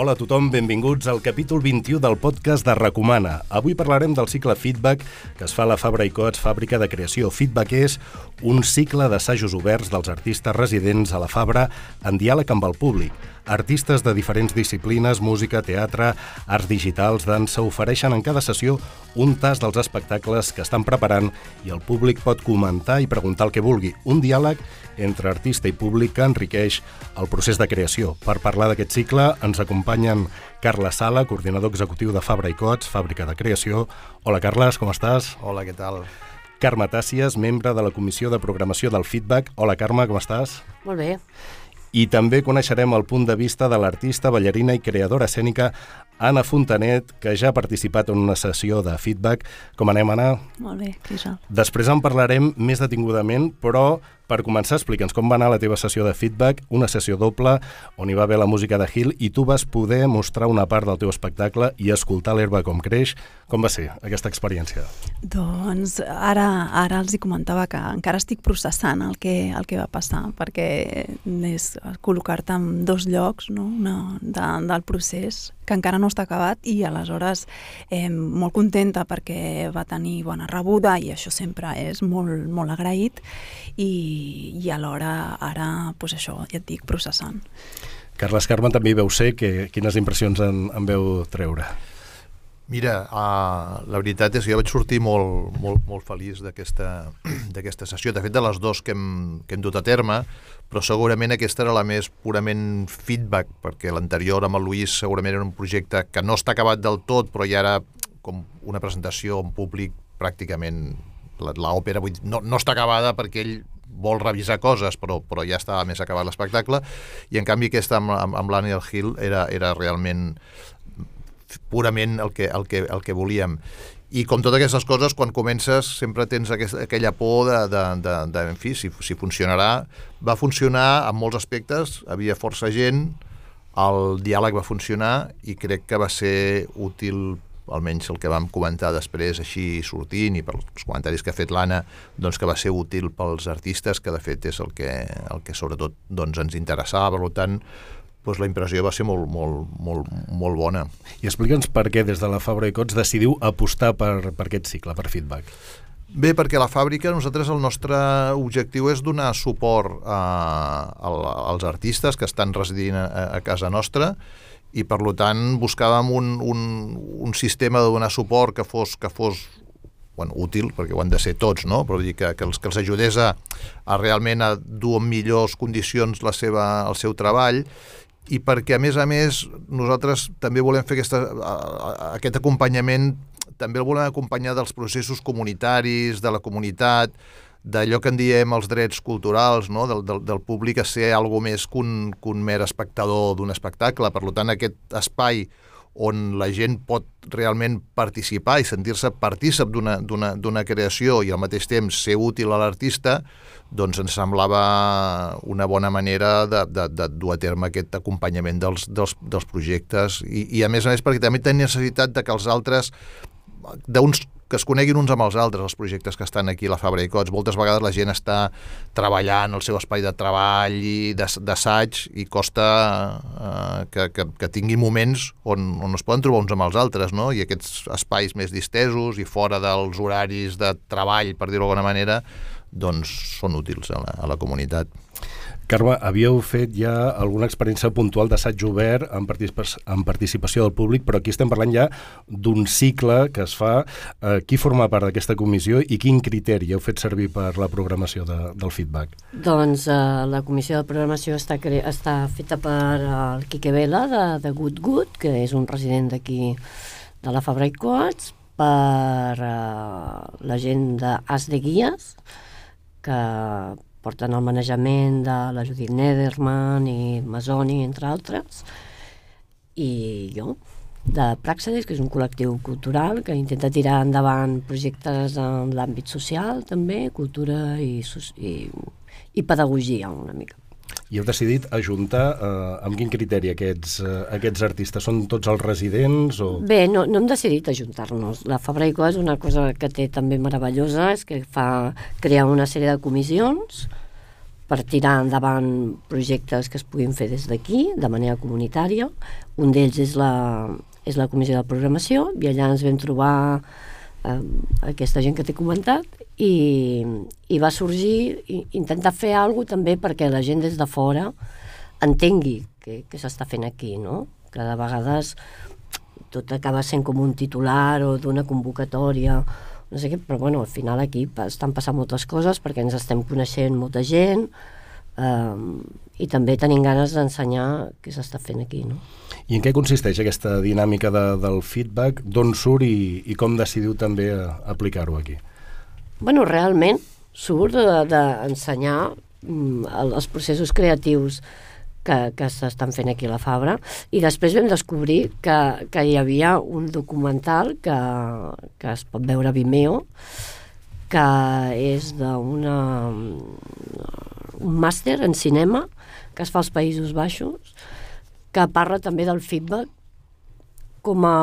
Hola a tothom, benvinguts al capítol 21 del podcast de Recomana. Avui parlarem del cicle Feedback que es fa a la Fabra i Coats, fàbrica de creació. Feedback és un cicle d'assajos oberts dels artistes residents a la Fabra en diàleg amb el públic. Artistes de diferents disciplines, música, teatre, arts digitals, dansa, ofereixen en cada sessió un tas dels espectacles que estan preparant i el públic pot comentar i preguntar el que vulgui. Un diàleg entre artista i públic que enriqueix el procés de creació. Per parlar d'aquest cicle ens acompanyen Carles Sala, coordinador executiu de Fabra i Cots, fàbrica de creació. Hola, Carles, com estàs? Hola, què tal? Carme Tàcies, membre de la Comissió de Programació del Feedback. Hola, Carme, com estàs? Molt bé. I també coneixerem el punt de vista de l'artista, ballarina i creadora escènica Anna Fontanet, que ja ha participat en una sessió de feedback. Com anem, Anna? Molt bé, Crisol. Després en parlarem més detingudament, però per començar, explica'ns com va anar la teva sessió de feedback, una sessió doble on hi va haver la música de Hill i tu vas poder mostrar una part del teu espectacle i escoltar l'herba com creix. Com va ser aquesta experiència? Doncs ara, ara els hi comentava que encara estic processant el que, el que va passar, perquè és col·locar-te en dos llocs no? Una, de, del procés que encara no està acabat i aleshores eh, molt contenta perquè va tenir bona rebuda i això sempre és molt, molt agraït i, i alhora ara, pues això, ja et dic, processant. Carles Carmen també veu ser que, quines impressions en, en veu treure. Mira, uh, la veritat és que jo vaig sortir molt, molt, molt feliç d'aquesta sessió. De fet, de les dues que hem, que hem dut a terme, però segurament aquesta era la més purament feedback, perquè l'anterior amb el Lluís segurament era un projecte que no està acabat del tot, però ja era com una presentació en públic pràcticament l'òpera no, no està acabada perquè ell vol revisar coses, però, però ja estava més acabat l'espectacle, i en canvi aquesta amb, amb, amb l'Aniel Hill era, era realment purament el que, el, que, el que volíem. I com totes aquestes coses, quan comences sempre tens aquesta, aquella por de, de, de, de en fi, si, si funcionarà. Va funcionar en molts aspectes, havia força gent, el diàleg va funcionar i crec que va ser útil almenys el que vam comentar després així sortint i pels comentaris que ha fet l'Anna doncs que va ser útil pels artistes que de fet és el que, el que sobretot doncs, ens interessava, per tant doncs la impressió va ser molt, molt, molt, molt bona. I explica'ns per què des de la Fabra i Cots decidiu apostar per, per aquest cicle, per feedback. Bé, perquè la fàbrica, nosaltres el nostre objectiu és donar suport a, a, als artistes que estan residint a, a casa nostra i per tant buscàvem un, un, un sistema de donar suport que fos, que fos bueno, útil, perquè ho han de ser tots, no? però dir que, que, els, que els ajudés a, a realment a dur en millors condicions la seva, el seu treball i perquè, a més a més, nosaltres també volem fer aquesta, aquest acompanyament, també el volem acompanyar dels processos comunitaris, de la comunitat, d'allò que en diem els drets culturals, no? del, del, del públic a ser algo més que un, que un mer espectador d'un espectacle. Per tant, aquest espai on la gent pot realment participar i sentir-se partícip d'una creació i al mateix temps ser útil a l'artista, doncs ens semblava una bona manera de, de, de dur a terme aquest acompanyament dels, dels, dels projectes i, i a més a més perquè també tenia necessitat de que els altres d'uns que es coneguin uns amb els altres, els projectes que estan aquí a la Fabra i Cots. Moltes vegades la gent està treballant el seu espai de treball i d'assaig i costa eh, que, que, que tingui moments on, on es poden trobar uns amb els altres, no? I aquests espais més distesos i fora dels horaris de treball, per dir-ho d'alguna manera, doncs són útils a la, a la comunitat. Carme, havíeu fet ja alguna experiència puntual d'assaig obert en, participa en participació del públic, però aquí estem parlant ja d'un cicle que es fa. Eh, qui forma part d'aquesta comissió i quin criteri heu fet servir per la programació de, del feedback? Doncs eh, la comissió de programació està, està feta per el Quique Vela de, de Good Good, que és un resident d'aquí de la Fabra i Coats, per eh, la gent d'As de Guies, que porten el manejament de la Judit Nederman i Masoni, entre altres, i jo, de Praxedis, que és un col·lectiu cultural que intenta tirar endavant projectes en l'àmbit social, també, cultura i, i, i pedagogia, una mica. I heu decidit ajuntar eh, amb quin criteri aquests, eh, aquests artistes? Són tots els residents? O... Bé, no, no hem decidit ajuntar-nos. La Fabra i Co és una cosa que té també meravellosa, és que fa crear una sèrie de comissions per tirar endavant projectes que es puguin fer des d'aquí, de manera comunitària. Un d'ells és la, és la comissió de programació, i allà ens vam trobar eh, aquesta gent que t'he comentat, i, i va sorgir i intentar fer alguna també perquè la gent des de fora entengui què, què s'està fent aquí, no? Que de vegades tot acaba sent com un titular o d'una convocatòria, no sé què, però bueno, al final aquí estan passant moltes coses perquè ens estem coneixent molta gent eh, i també tenim ganes d'ensenyar què s'està fent aquí, no? I en què consisteix aquesta dinàmica de, del feedback? D'on surt i, i com decidiu també aplicar-ho aquí? Bueno, realment surt d'ensenyar de, de els processos creatius que, que s'estan fent aquí a la Fabra i després vam descobrir que, que hi havia un documental que, que es pot veure a Vimeo que és d'una un màster en cinema que es fa als Països Baixos que parla també del feedback com a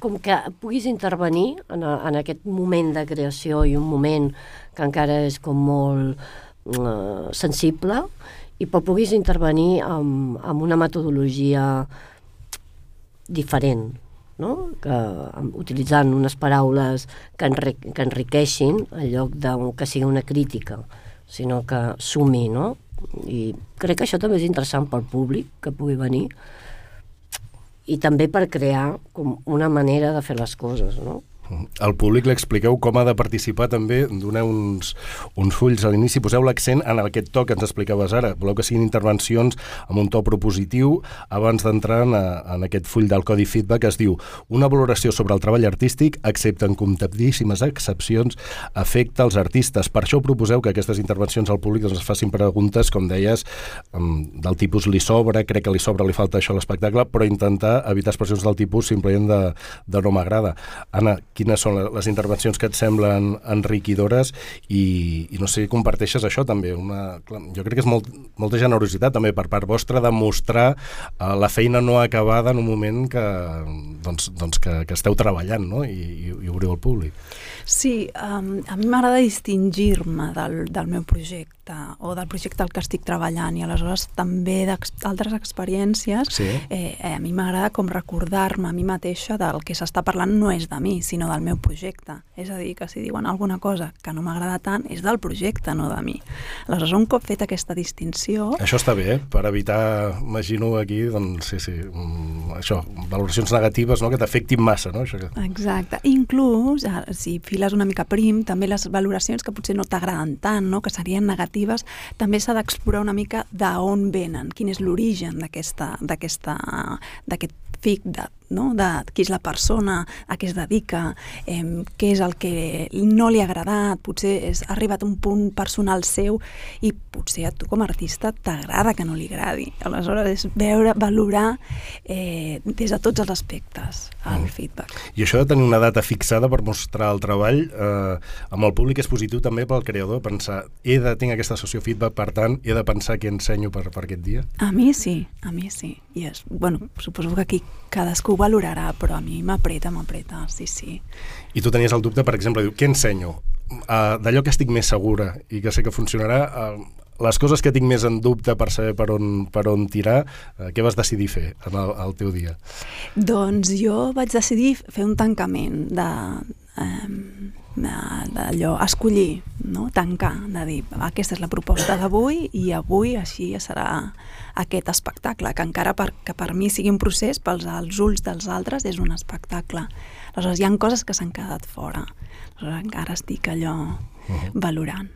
com que puguis intervenir en, a, en aquest moment de creació i un moment que encara és com molt uh, sensible i però puguis intervenir amb, amb una metodologia diferent, no? que, utilitzant unes paraules que, enri que enriqueixin en lloc de que sigui una crítica, sinó que sumi, no? I crec que això també és interessant pel públic que pugui venir, i també per crear com una manera de fer les coses, no? Al públic l'expliqueu com ha de participar també, doneu uns, uns fulls a l'inici, poseu l'accent en aquest to que ens explicaves ara. Voleu que siguin intervencions amb un to propositiu abans d'entrar en, en aquest full del codi feedback que es diu una valoració sobre el treball artístic, excepte en comptadíssimes excepcions, afecta els artistes. Per això proposeu que aquestes intervencions al públic doncs, es facin preguntes, com deies, del tipus li sobra, crec que li sobra, li falta això a l'espectacle, però intentar evitar expressions del tipus simplement de, de no m'agrada. Anna, quines són les intervencions que et semblen enriquidores i, i no sé, comparteixes això també. Una, clar, jo crec que és molt, molta generositat també per part vostra de mostrar uh, la feina no acabada en un moment que, doncs, doncs que, que esteu treballant no? I, i, i obriu al públic. Sí, um, a mi m'agrada distingir-me del, del meu projecte o del projecte al que estic treballant i aleshores també d'altres experiències sí. eh, eh, a mi m'agrada com recordar-me a mi mateixa del que s'està parlant no és de mi, sinó del meu projecte. És a dir, que si diuen alguna cosa que no m'agrada tant és del projecte, no de mi. Aleshores, un cop fet aquesta distinció... Això està bé, eh? per evitar, imagino aquí, doncs sí, sí, um, això, valoracions negatives no? que t'afectin massa, no? Això que... Exacte. Inclús, si files una mica prim, també les valoracions que potser no t'agraden tant, no? que serien negatives, també s'ha d'explorar una mica d'on venen, quin és l'origen d'aquest fic de no? de qui és la persona, a què es dedica, eh, què és el que no li ha agradat, potser és, ha arribat un punt personal seu i potser a tu com a artista t'agrada que no li agradi. Aleshores és veure, valorar eh, des de tots els aspectes el mm. feedback. I això de tenir una data fixada per mostrar el treball eh, amb el públic és positiu també pel creador, pensar he de tenir aquesta sessió feedback, per tant he de pensar què ensenyo per, per aquest dia? A mi sí, a mi sí. I és, bueno, suposo que aquí cadascú valorarà, però a mi m'apreta, m'apreta, sí, sí. I tu tenies el dubte, per exemple, diu, què ensenyo? Uh, D'allò que estic més segura i que sé que funcionarà, uh, les coses que tinc més en dubte per saber per on, per on tirar, uh, què vas decidir fer en el, el teu dia? Doncs jo vaig decidir fer un tancament de... Um, d'allò, escollir, no? tancar, de dir, aquesta és la proposta d'avui i avui així serà aquest espectacle, que encara per, que per mi sigui un procés, pels als ulls dels altres és un espectacle. Aleshores, hi han coses que s'han quedat fora. Aleshores, encara estic allò uh -huh. valorant.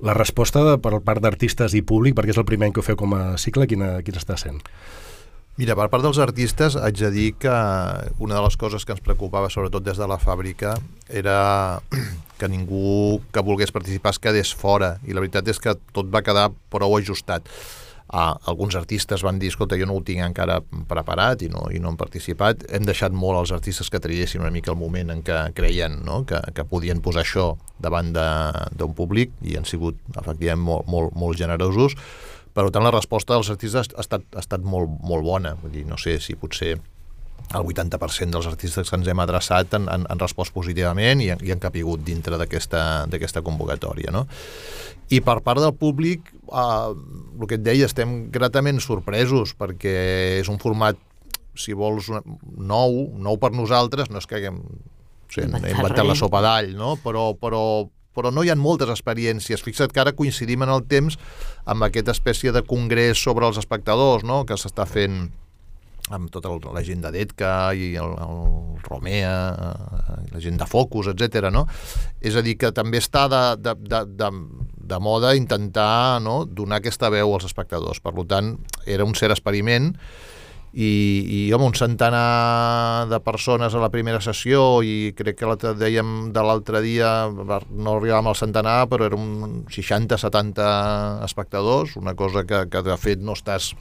La resposta per part d'artistes i públic, perquè és el primer any que ho feu com a cicle, quina, quina està sent? Mira, per part dels artistes haig de dir que una de les coses que ens preocupava, sobretot des de la fàbrica, era que ningú que volgués participar es quedés fora, i la veritat és que tot va quedar prou ajustat. Uh, alguns artistes van dir, escolta, jo no ho tinc encara preparat i no, i no han participat. Hem deixat molt als artistes que traiessin una mica el moment en què creien no? que, que podien posar això davant d'un públic i han sigut, efectivament, molt, molt, molt generosos. Per tant, la resposta dels artistes ha estat, ha estat molt, molt bona. Vull dir, no sé si potser el 80% dels artistes que ens hem adreçat han, han, han respost positivament i, i han capigut dintre d'aquesta convocatòria. No? I per part del públic, eh, el que et deia, estem gratament sorpresos perquè és un format, si vols, nou, nou per nosaltres, no és que haguem o sigui, inventat la sopa d'all, no? però, però, però no hi ha moltes experiències. Fixa't que ara coincidim en el temps amb aquesta espècie de congrés sobre els espectadors no? que s'està fent amb tota la gent de Detka i el, el Romea, eh, la gent de Focus, etc. no? És a dir, que també està de, de, de, de, de moda intentar no? donar aquesta veu als espectadors. Per tant, era un cert experiment i, i home, un centenar de persones a la primera sessió i crec que l'altre dèiem de l'altre dia no arribàvem al centenar però eren 60-70 espectadors una cosa que, que de fet no estàs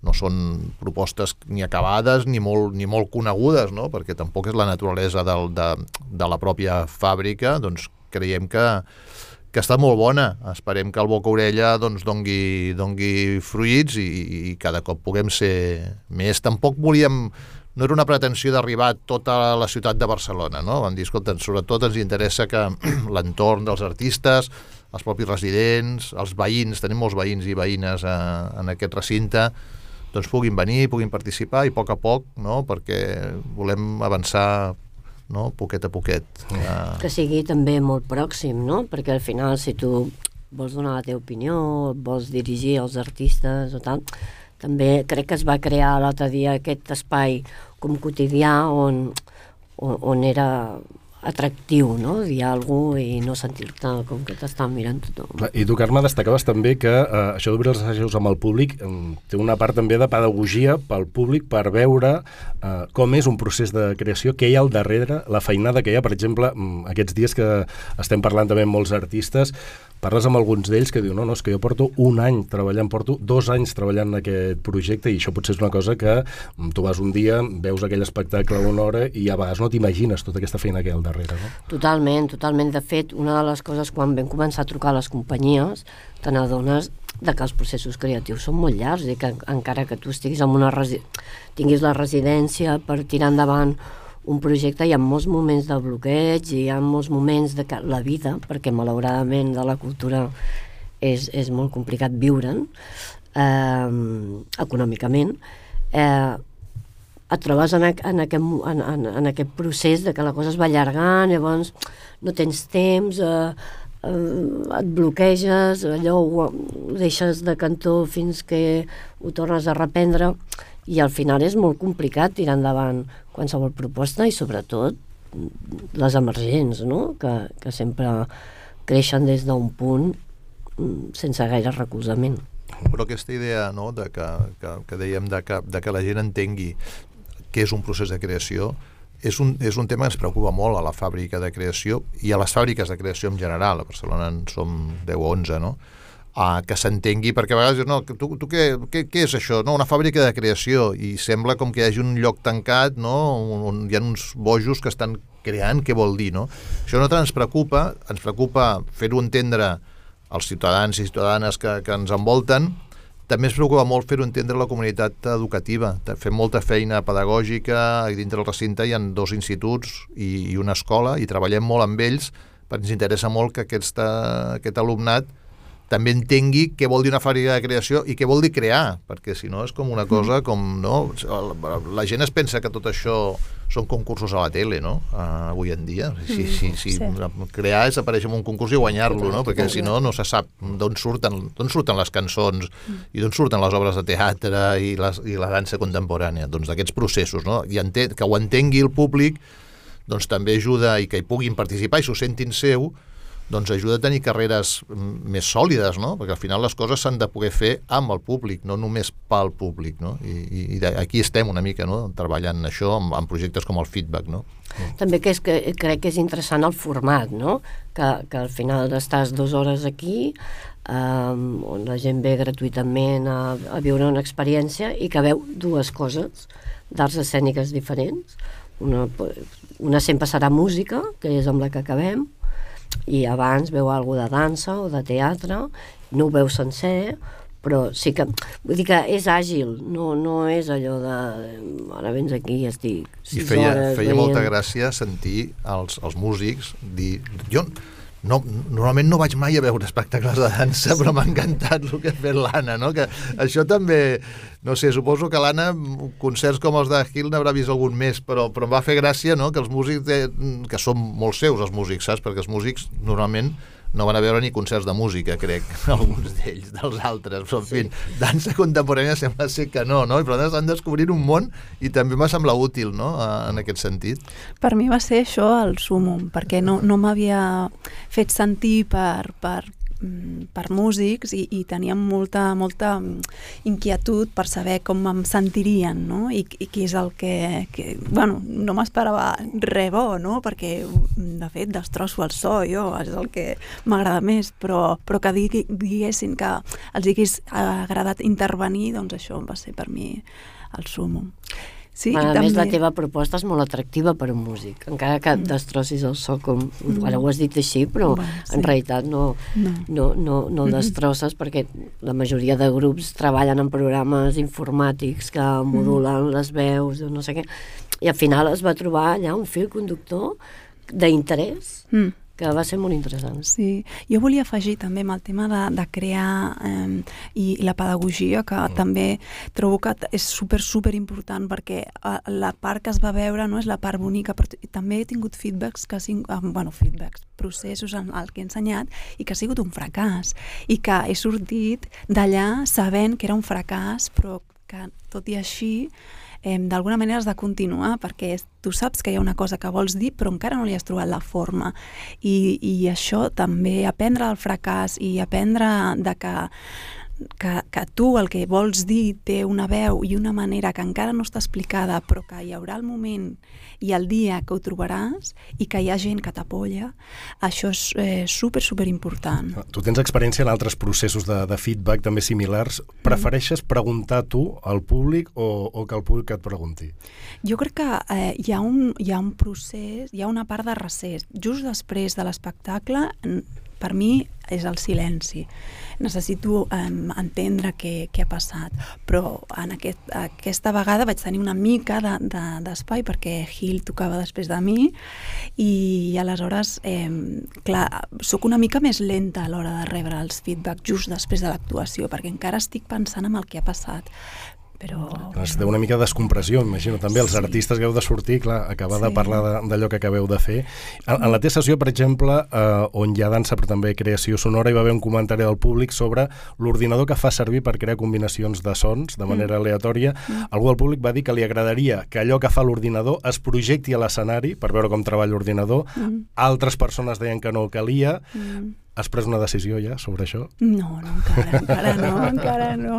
no són propostes ni acabades ni molt, ni molt conegudes, no? perquè tampoc és la naturalesa del, de, de la pròpia fàbrica, doncs creiem que, que està molt bona. Esperem que el Boca Orella doncs, dongui, dongui fruits i, i cada cop puguem ser més. Tampoc volíem no era una pretensió d'arribar a tota la ciutat de Barcelona, no? Vam dir, escolta, sobretot ens interessa que l'entorn dels artistes, els propis residents, els veïns, tenim molts veïns i veïnes a, eh, en aquest recinte, doncs puguin venir, puguin participar i a poc a poc, no? perquè volem avançar no? poquet a poquet. Uh... Que sigui també molt pròxim, no? perquè al final si tu vols donar la teva opinió, vols dirigir els artistes o tal, també crec que es va crear l'altre dia aquest espai com quotidià on, on, on era atractiu, no?, dir alguna i no sentir-te com que t'estan mirant tothom. I tu, Carme, destacaves també que eh, això d'obrir els assajos amb el públic eh, té una part també de pedagogia pel públic per veure eh, com és un procés de creació, què hi ha al darrere, la feinada que hi ha, per exemple, mm, aquests dies que estem parlant també amb molts artistes, parles amb alguns d'ells que diu no, no, és que jo porto un any treballant, porto dos anys treballant en aquest projecte i això potser és una cosa que mm, tu vas un dia, veus aquell espectacle una hora i a vegades no t'imagines tota aquesta feina que hi ha al darrere, no? Totalment, totalment. De fet, una de les coses quan vam començar a trucar a les companyies, te n'adones de que els processos creatius són molt llargs i que encara que tu estiguis en una tinguis la residència per tirar endavant un projecte hi ha molts moments de bloqueig, hi ha molts moments de que la vida, perquè malauradament de la cultura és, és molt complicat viure'n eh, econòmicament, eh, et trobes en, en, aquest, en, en, en aquest procés de que la cosa es va allargant, llavors no tens temps, eh, eh, et bloqueges, allò ho, ho deixes de cantó fins que ho tornes a reprendre i al final és molt complicat tirar endavant qualsevol proposta i sobretot les emergents, no? que, que sempre creixen des d'un punt mm, sense gaire recolzament. Però aquesta idea no, de que, que, que dèiem de que, de que la gent entengui què és un procés de creació és un, és un tema que ens preocupa molt a la fàbrica de creació i a les fàbriques de creació en general. A Barcelona en som 10 o 11, no? Uh, que s'entengui, perquè a vegades no, tu, tu què, què, què és això? No, una fàbrica de creació i sembla com que hi hagi un lloc tancat no? on, on hi ha uns bojos que estan creant, què vol dir, no? Això nosaltres ens preocupa, ens preocupa fer-ho entendre als ciutadans i ciutadanes que, que ens envolten, també ens preocupa molt fer-ho entendre la comunitat educativa. Fem molta feina pedagògica, dintre del recinte hi ha dos instituts i, i una escola, i treballem molt amb ells, perquè ens interessa molt que aquesta, aquest alumnat també entengui què vol dir una fàbrica de creació i què vol dir crear, perquè si no és com una cosa com, no? La gent es pensa que tot això són concursos a la tele, no? Uh, avui en dia. Si, si, si sí. crear és aparèixer en un concurs i guanyar-lo, no? Perquè si no, no se sap d'on surten, surten les cançons i d'on surten les obres de teatre i, les, i la dansa contemporània. Doncs d'aquests processos, no? I enten, que ho entengui el públic doncs també ajuda i que hi puguin participar i s'ho sentin seu, doncs ajuda a tenir carreres més sòlides, no? perquè al final les coses s'han de poder fer amb el públic, no només pel públic. No? I, i, aquí estem una mica no? treballant això, amb, amb projectes com el feedback. No? També que, és, que crec que és interessant el format, no? que, que al final estàs dues hores aquí, um, on la gent ve gratuïtament a, a viure una experiència i que veu dues coses d'arts escèniques diferents. Una, una sempre serà música, que és amb la que acabem, i abans veu alguna de dansa o de teatre, no ho veu sencer, però sí que, vull dir que és àgil, no, no és allò de ara vens aquí i estic I feia, hores feia veient... molta gràcia sentir els, els músics dir, jo no, normalment no vaig mai a veure espectacles de dansa, però m'ha encantat el que ha fet l'Anna, no? que això també, no sé, suposo que l'Anna, concerts com els de Hill n'haurà vist algun més, però, però em va fer gràcia no? que els músics, de, que són molt seus els músics, saps? Perquè els músics normalment no van a veure ni concerts de música, crec, alguns d'ells, dels altres, però en fi, dansa contemporània sembla ser que no, no? I per tant estan descobrint un món i també m'ha semblat útil, no?, en aquest sentit. Per mi va ser això el sumum, perquè no, no m'havia fet sentir per, per per músics i, i teníem molta, molta inquietud per saber com em sentirien, no? I, i què és el que... que bueno, no m'esperava res bo, no? Perquè, de fet, destrosso el so, jo, és el que m'agrada més, però, però que digui, diguessin que els hagués agradat intervenir, doncs això va ser per mi el sumum. Sí, a també... més, la teva proposta és molt atractiva per un músic, encara que mm. destrossis el so com... Mm. Ara ho has dit així, però bueno, sí. en realitat no, no. no, no, no el destrosses perquè la majoria de grups treballen en programes informàtics que modulen mm. les veus o no sé què, i al final es va trobar allà un fil conductor d'interès mm que va ser molt interessant. Sí, jo volia afegir també amb el tema de, de crear eh, i la pedagogia, que mm. també trobo que és super, super important perquè eh, la part que es va veure no és la part bonica, però també he tingut feedbacks, que, bueno, feedbacks, processos en el que he ensenyat i que ha sigut un fracàs i que he sortit d'allà sabent que era un fracàs però que tot i així eh, d'alguna manera has de continuar perquè tu saps que hi ha una cosa que vols dir però encara no li has trobat la forma. I, i això també aprendre del fracàs i aprendre de que que, que tu el que vols dir té una veu i una manera que encara no està explicada, però que hi haurà el moment i el dia que ho trobaràs i que hi ha gent que t'apoya, això és eh, super, super important. Ah, tu tens experiència en altres processos de, de feedback també similars. Mm. Prefereixes preguntar tu al públic o, o que el públic et pregunti? Jo crec que eh, hi, ha un, hi ha un procés, hi ha una part de recés. Just després de l'espectacle, per mi és el silenci necessito um, entendre què, què ha passat. Però en aquest, aquesta vegada vaig tenir una mica d'espai de, de, perquè Gil tocava després de mi i aleshores, eh, clar, sóc una mica més lenta a l'hora de rebre els feedback just després de l'actuació, perquè encara estic pensant en el que ha passat però... Es deu una mica de descompressió, imagino, també. Els sí. artistes que heu de sortir, clar, acabar sí. de parlar d'allò que acabeu de fer. En, en la teva sessió, per exemple, eh, on hi ha dansa però també creació sonora, hi va haver un comentari del públic sobre l'ordinador que fa servir per crear combinacions de sons de manera mm. aleatòria. Mm. Algú del públic va dir que li agradaria que allò que fa l'ordinador es projecti a l'escenari per veure com treballa l'ordinador. Mm. Altres persones deien que no calia. Mm Has pres una decisió ja sobre això? No, no, encara, encara no, encara no.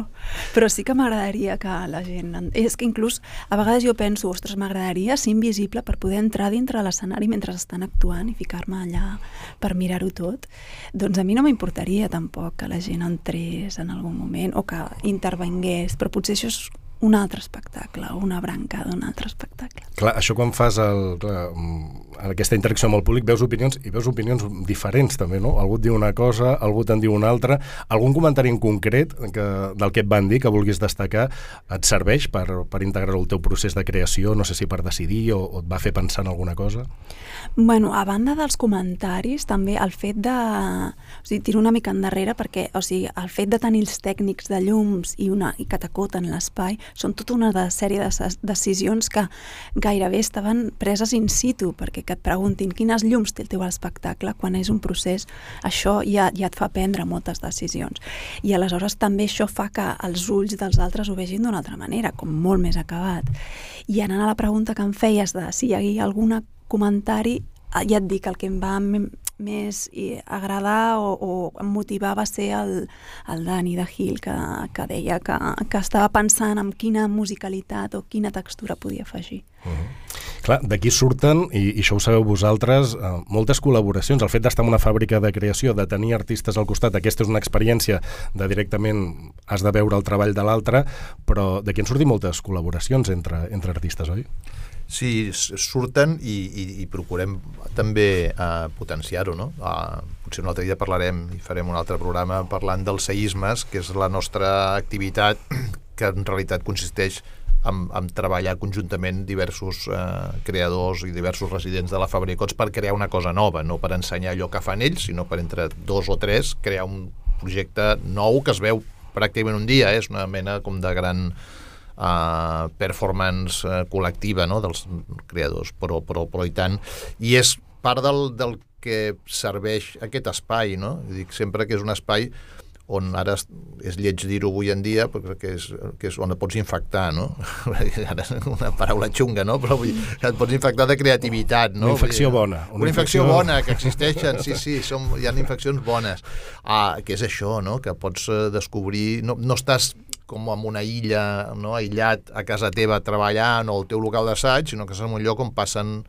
Però sí que m'agradaria que la gent... És que inclús a vegades jo penso, ostres, m'agradaria ser invisible per poder entrar dintre l'escenari mentre estan actuant i ficar-me allà per mirar-ho tot. Doncs a mi no m'importaria tampoc que la gent entrés en algun moment o que intervengués, però potser això és un altre espectacle, una branca d'un altre espectacle. Clar, això quan fas el, clar, mm, aquesta interacció amb el públic veus opinions i veus opinions diferents també, no? Algú et diu una cosa, algú te'n diu una altra. Algun comentari en concret que, del que et van dir, que vulguis destacar, et serveix per, per integrar el teu procés de creació, no sé si per decidir o, o et va fer pensar en alguna cosa? Bueno, a banda dels comentaris, també el fet de... O sigui, tiro una mica endarrere perquè, o sigui, el fet de tenir els tècnics de llums i, una, i que t'acoten l'espai són tota una de sèrie de decisions que gairebé estaven preses in situ, perquè que et preguntin quines llums té el teu espectacle, quan és un procés, això ja, ja et fa prendre moltes decisions. I aleshores també això fa que els ulls dels altres ho vegin d'una altra manera, com molt més acabat. I anant a la pregunta que em feies de si hi havia alguna comentari, ja et dic, el que em va més i agradar o, o motivar va ser el, el Dani de Hill, que, que deia que, que estava pensant en quina musicalitat o quina textura podia afegir. Uh -huh. Clar, d'aquí surten, i, i això ho sabeu vosaltres, eh, moltes col·laboracions. El fet d'estar en una fàbrica de creació, de tenir artistes al costat, aquesta és una experiència de directament has de veure el treball de l'altre, però d'aquí en sortir moltes col·laboracions entre, entre artistes, oi? Sí, surten i, i, i procurem també uh, potenciar-ho, no? Uh, potser un altre dia parlarem i farem un altre programa parlant dels seismes, que és la nostra activitat que en realitat consisteix en, en treballar conjuntament diversos uh, creadors i diversos residents de la Fabricots per crear una cosa nova, no per ensenyar allò que fan ells, sinó per entre dos o tres crear un projecte nou que es veu pràcticament un dia, eh? és una mena com de gran uh, performance uh, col·lectiva no? dels creadors, però, però, però i tant. I és part del, del que serveix aquest espai, no? Dic sempre que és un espai on ara és lleig dir-ho avui en dia perquè és, que és on et pots infectar, no? Ara una paraula xunga, no? Però vull, et pots infectar de creativitat, no? Una infecció bona. Una, una infecció, infecció bona, que existeixen, sí, sí, som, hi ha infeccions bones. Ah, que és això, no? Que pots eh, descobrir... No, no estàs com en una illa, no? aïllat a casa teva treballant o al teu local d'assaig, sinó que és en un lloc on passen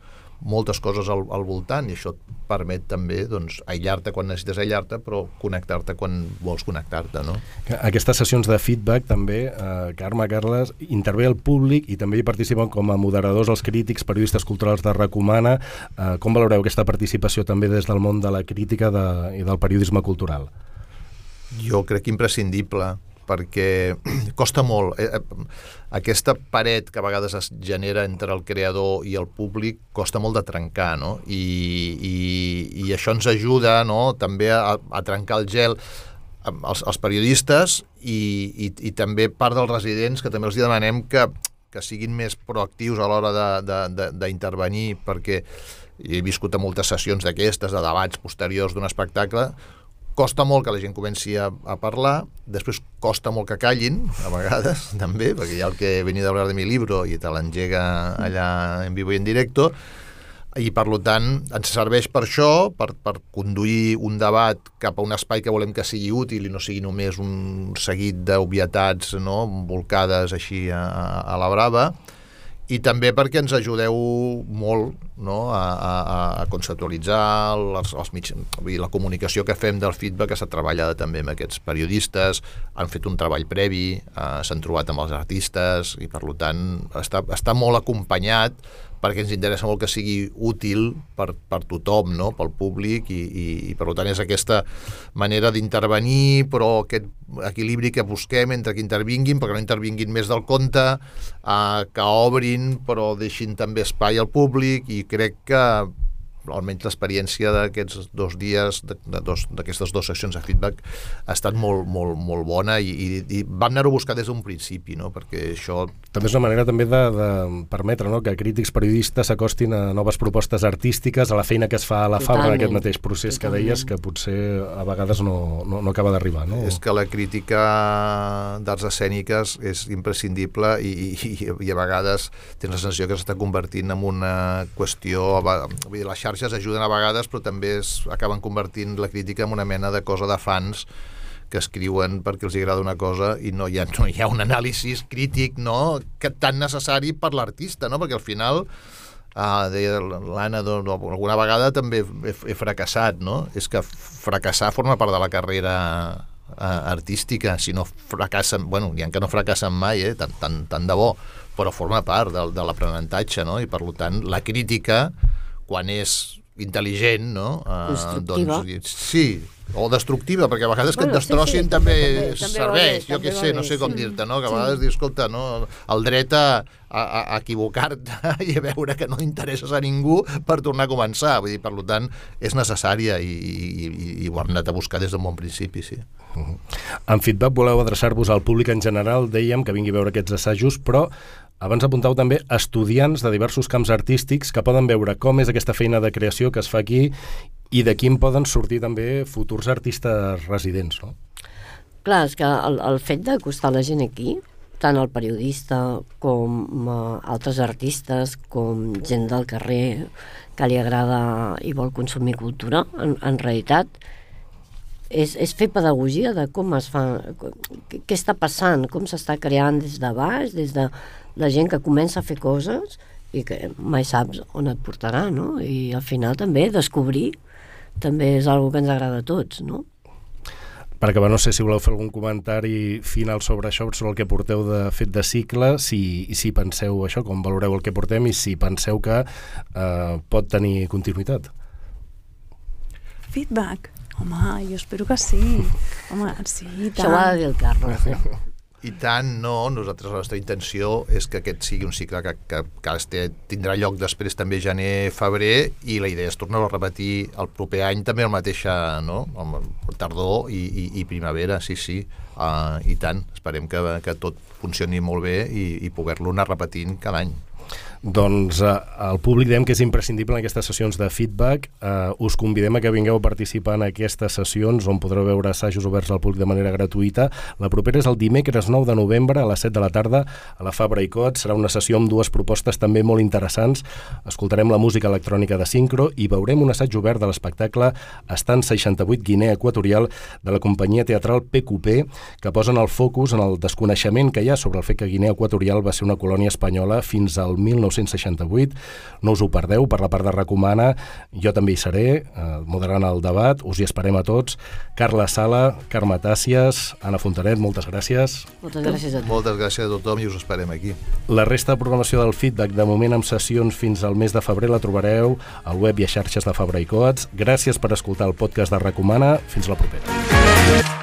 moltes coses al, al voltant i això et permet també doncs, aïllar-te quan necessites aïllar-te però connectar-te quan vols connectar-te no? Aquestes sessions de feedback també, eh, Carme, Carles intervé el públic i també hi participen com a moderadors els crítics, periodistes culturals de Recomana eh, com valoreu aquesta participació també des del món de la crítica de, i del periodisme cultural? Jo crec imprescindible perquè costa molt. Eh, eh, aquesta paret que a vegades es genera entre el creador i el públic costa molt de trencar, no? I, i, i això ens ajuda no? també a, a trencar el gel als, als periodistes i, i, i també part dels residents que també els demanem que, que siguin més proactius a l'hora d'intervenir perquè he viscut a moltes sessions d'aquestes, de debats posteriors d'un espectacle, costa molt que la gent comenci a, a parlar, després costa molt que callin, a vegades, també, perquè hi ha el que venia d'hablar de mi libro i te l'engega allà en vivo i en directo, i per tant ens serveix per això, per, per conduir un debat cap a un espai que volem que sigui útil i no sigui només un seguit d'obvietats no, volcades així a, a la brava, i també perquè ens ajudeu molt no? a, a, a conceptualitzar els, els mig, dir, la comunicació que fem del feedback que s'ha treballat també amb aquests periodistes, han fet un treball previ, eh, s'han trobat amb els artistes i per tant està, està molt acompanyat perquè ens interessa molt que sigui útil per, per tothom, no? pel públic, i, i, i per tant és aquesta manera d'intervenir, però aquest equilibri que busquem entre que intervinguin, perquè no intervinguin més del compte, eh, que obrin, però deixin també espai al públic, i crec que almenys l'experiència d'aquests dos dies, d'aquestes dues sessions de feedback, ha estat molt, molt, molt bona i, i, i vam anar-ho a buscar des d'un principi, no? perquè això... També és una manera també de, de permetre no? que crítics periodistes s'acostin a noves propostes artístiques, a la feina que es fa a la Fabra en aquest mateix procés Totalment. que deies, que potser a vegades no, no, no acaba d'arribar. No? És que la crítica d'arts escèniques és imprescindible i, i, i a vegades tens la sensació que s'està convertint en una qüestió... Vull dir, la xarxa xarxes ajuden a vegades, però també es acaben convertint la crítica en una mena de cosa de fans que escriuen perquè els agrada una cosa i no hi ha, no hi ha un anàlisi crític no? que tan necessari per l'artista, no? perquè al final uh, deia l'Anna, alguna vegada també he, he fracassat, no? És que fracassar forma part de la carrera uh, artística, si no fracassen, bueno, hi ha que no fracassen mai, eh? tant, tant, tant de bo, però forma part de, de l'aprenentatge, no? I per tant, la crítica quan és intel·ligent, no? Uh, doncs, sí, o destructiva, perquè a vegades bueno, que et destrossin sí, sí, també, també, també serveix, jo què sé, no sé com sí. dir-te, no? Que a vegades sí. dius, escolta, no? el dret a, a, a equivocar-te i a veure que no interesses a ningú per tornar a començar, vull dir, per tant, és necessària i, i, i, i ho hem anat a buscar des d'un bon principi, sí. Uh -huh. En feedback voleu adreçar-vos al públic en general, dèiem que vingui a veure aquests assajos, però abans apuntau també estudiants de diversos camps artístics que poden veure com és aquesta feina de creació que es fa aquí i de quin poden sortir també futurs artistes residents, no? Clar, és que el, el fet d'acostar la gent aquí tant el periodista com uh, altres artistes, com gent del carrer que li agrada i vol consumir cultura, en, en realitat és, és fer pedagogia de com es fa, què està passant, com s'està creant des de baix, des de la gent que comença a fer coses i que mai saps on et portarà, no? I al final també descobrir també és una que ens agrada a tots, no? Per acabar, no sé si voleu fer algun comentari final sobre això, sobre el que porteu de fet de cicle, si, i si penseu això, com valoreu el que portem i si penseu que eh, pot tenir continuïtat. Feedback. Home, jo espero que sí. Home, sí, i tant. Això ho ha de dir el Carlos, eh? I tant, no. Nosaltres la nostra intenció és que aquest sigui un cicle que, que, que este, tindrà lloc després també gener-febrer i la idea és tornar-ho a repetir el proper any també el mateix, no? El tardor i, i, i primavera, sí, sí. Uh, I tant, esperem que, que tot funcioni molt bé i, i poder-lo anar repetint cada any. Doncs eh, el públic diem que és imprescindible en aquestes sessions de feedback. Eh, us convidem a que vingueu a participar en aquestes sessions on podreu veure assajos oberts al públic de manera gratuïta. La propera és el dimecres 9 de novembre a les 7 de la tarda a la Fabra i Cot. Serà una sessió amb dues propostes també molt interessants. Escoltarem la música electrònica de Sincro i veurem un assaig obert de l'espectacle Estant 68 Guinea Equatorial de la companyia teatral PQP que posen el focus en el desconeixement que hi ha sobre el fet que Guinea Equatorial va ser una colònia espanyola fins al 19 1968. No us ho perdeu, per la part de Recomana, jo també hi seré, eh, moderant el debat, us hi esperem a tots. Carla Sala, Carme Tàcies, Anna Fontanet, moltes gràcies. Moltes gràcies a tu. Moltes gràcies a tothom i us esperem aquí. La resta de programació del feedback, de moment amb sessions fins al mes de febrer, la trobareu al web i a xarxes de Fabra i Coats. Gràcies per escoltar el podcast de Recomana. Fins la propera.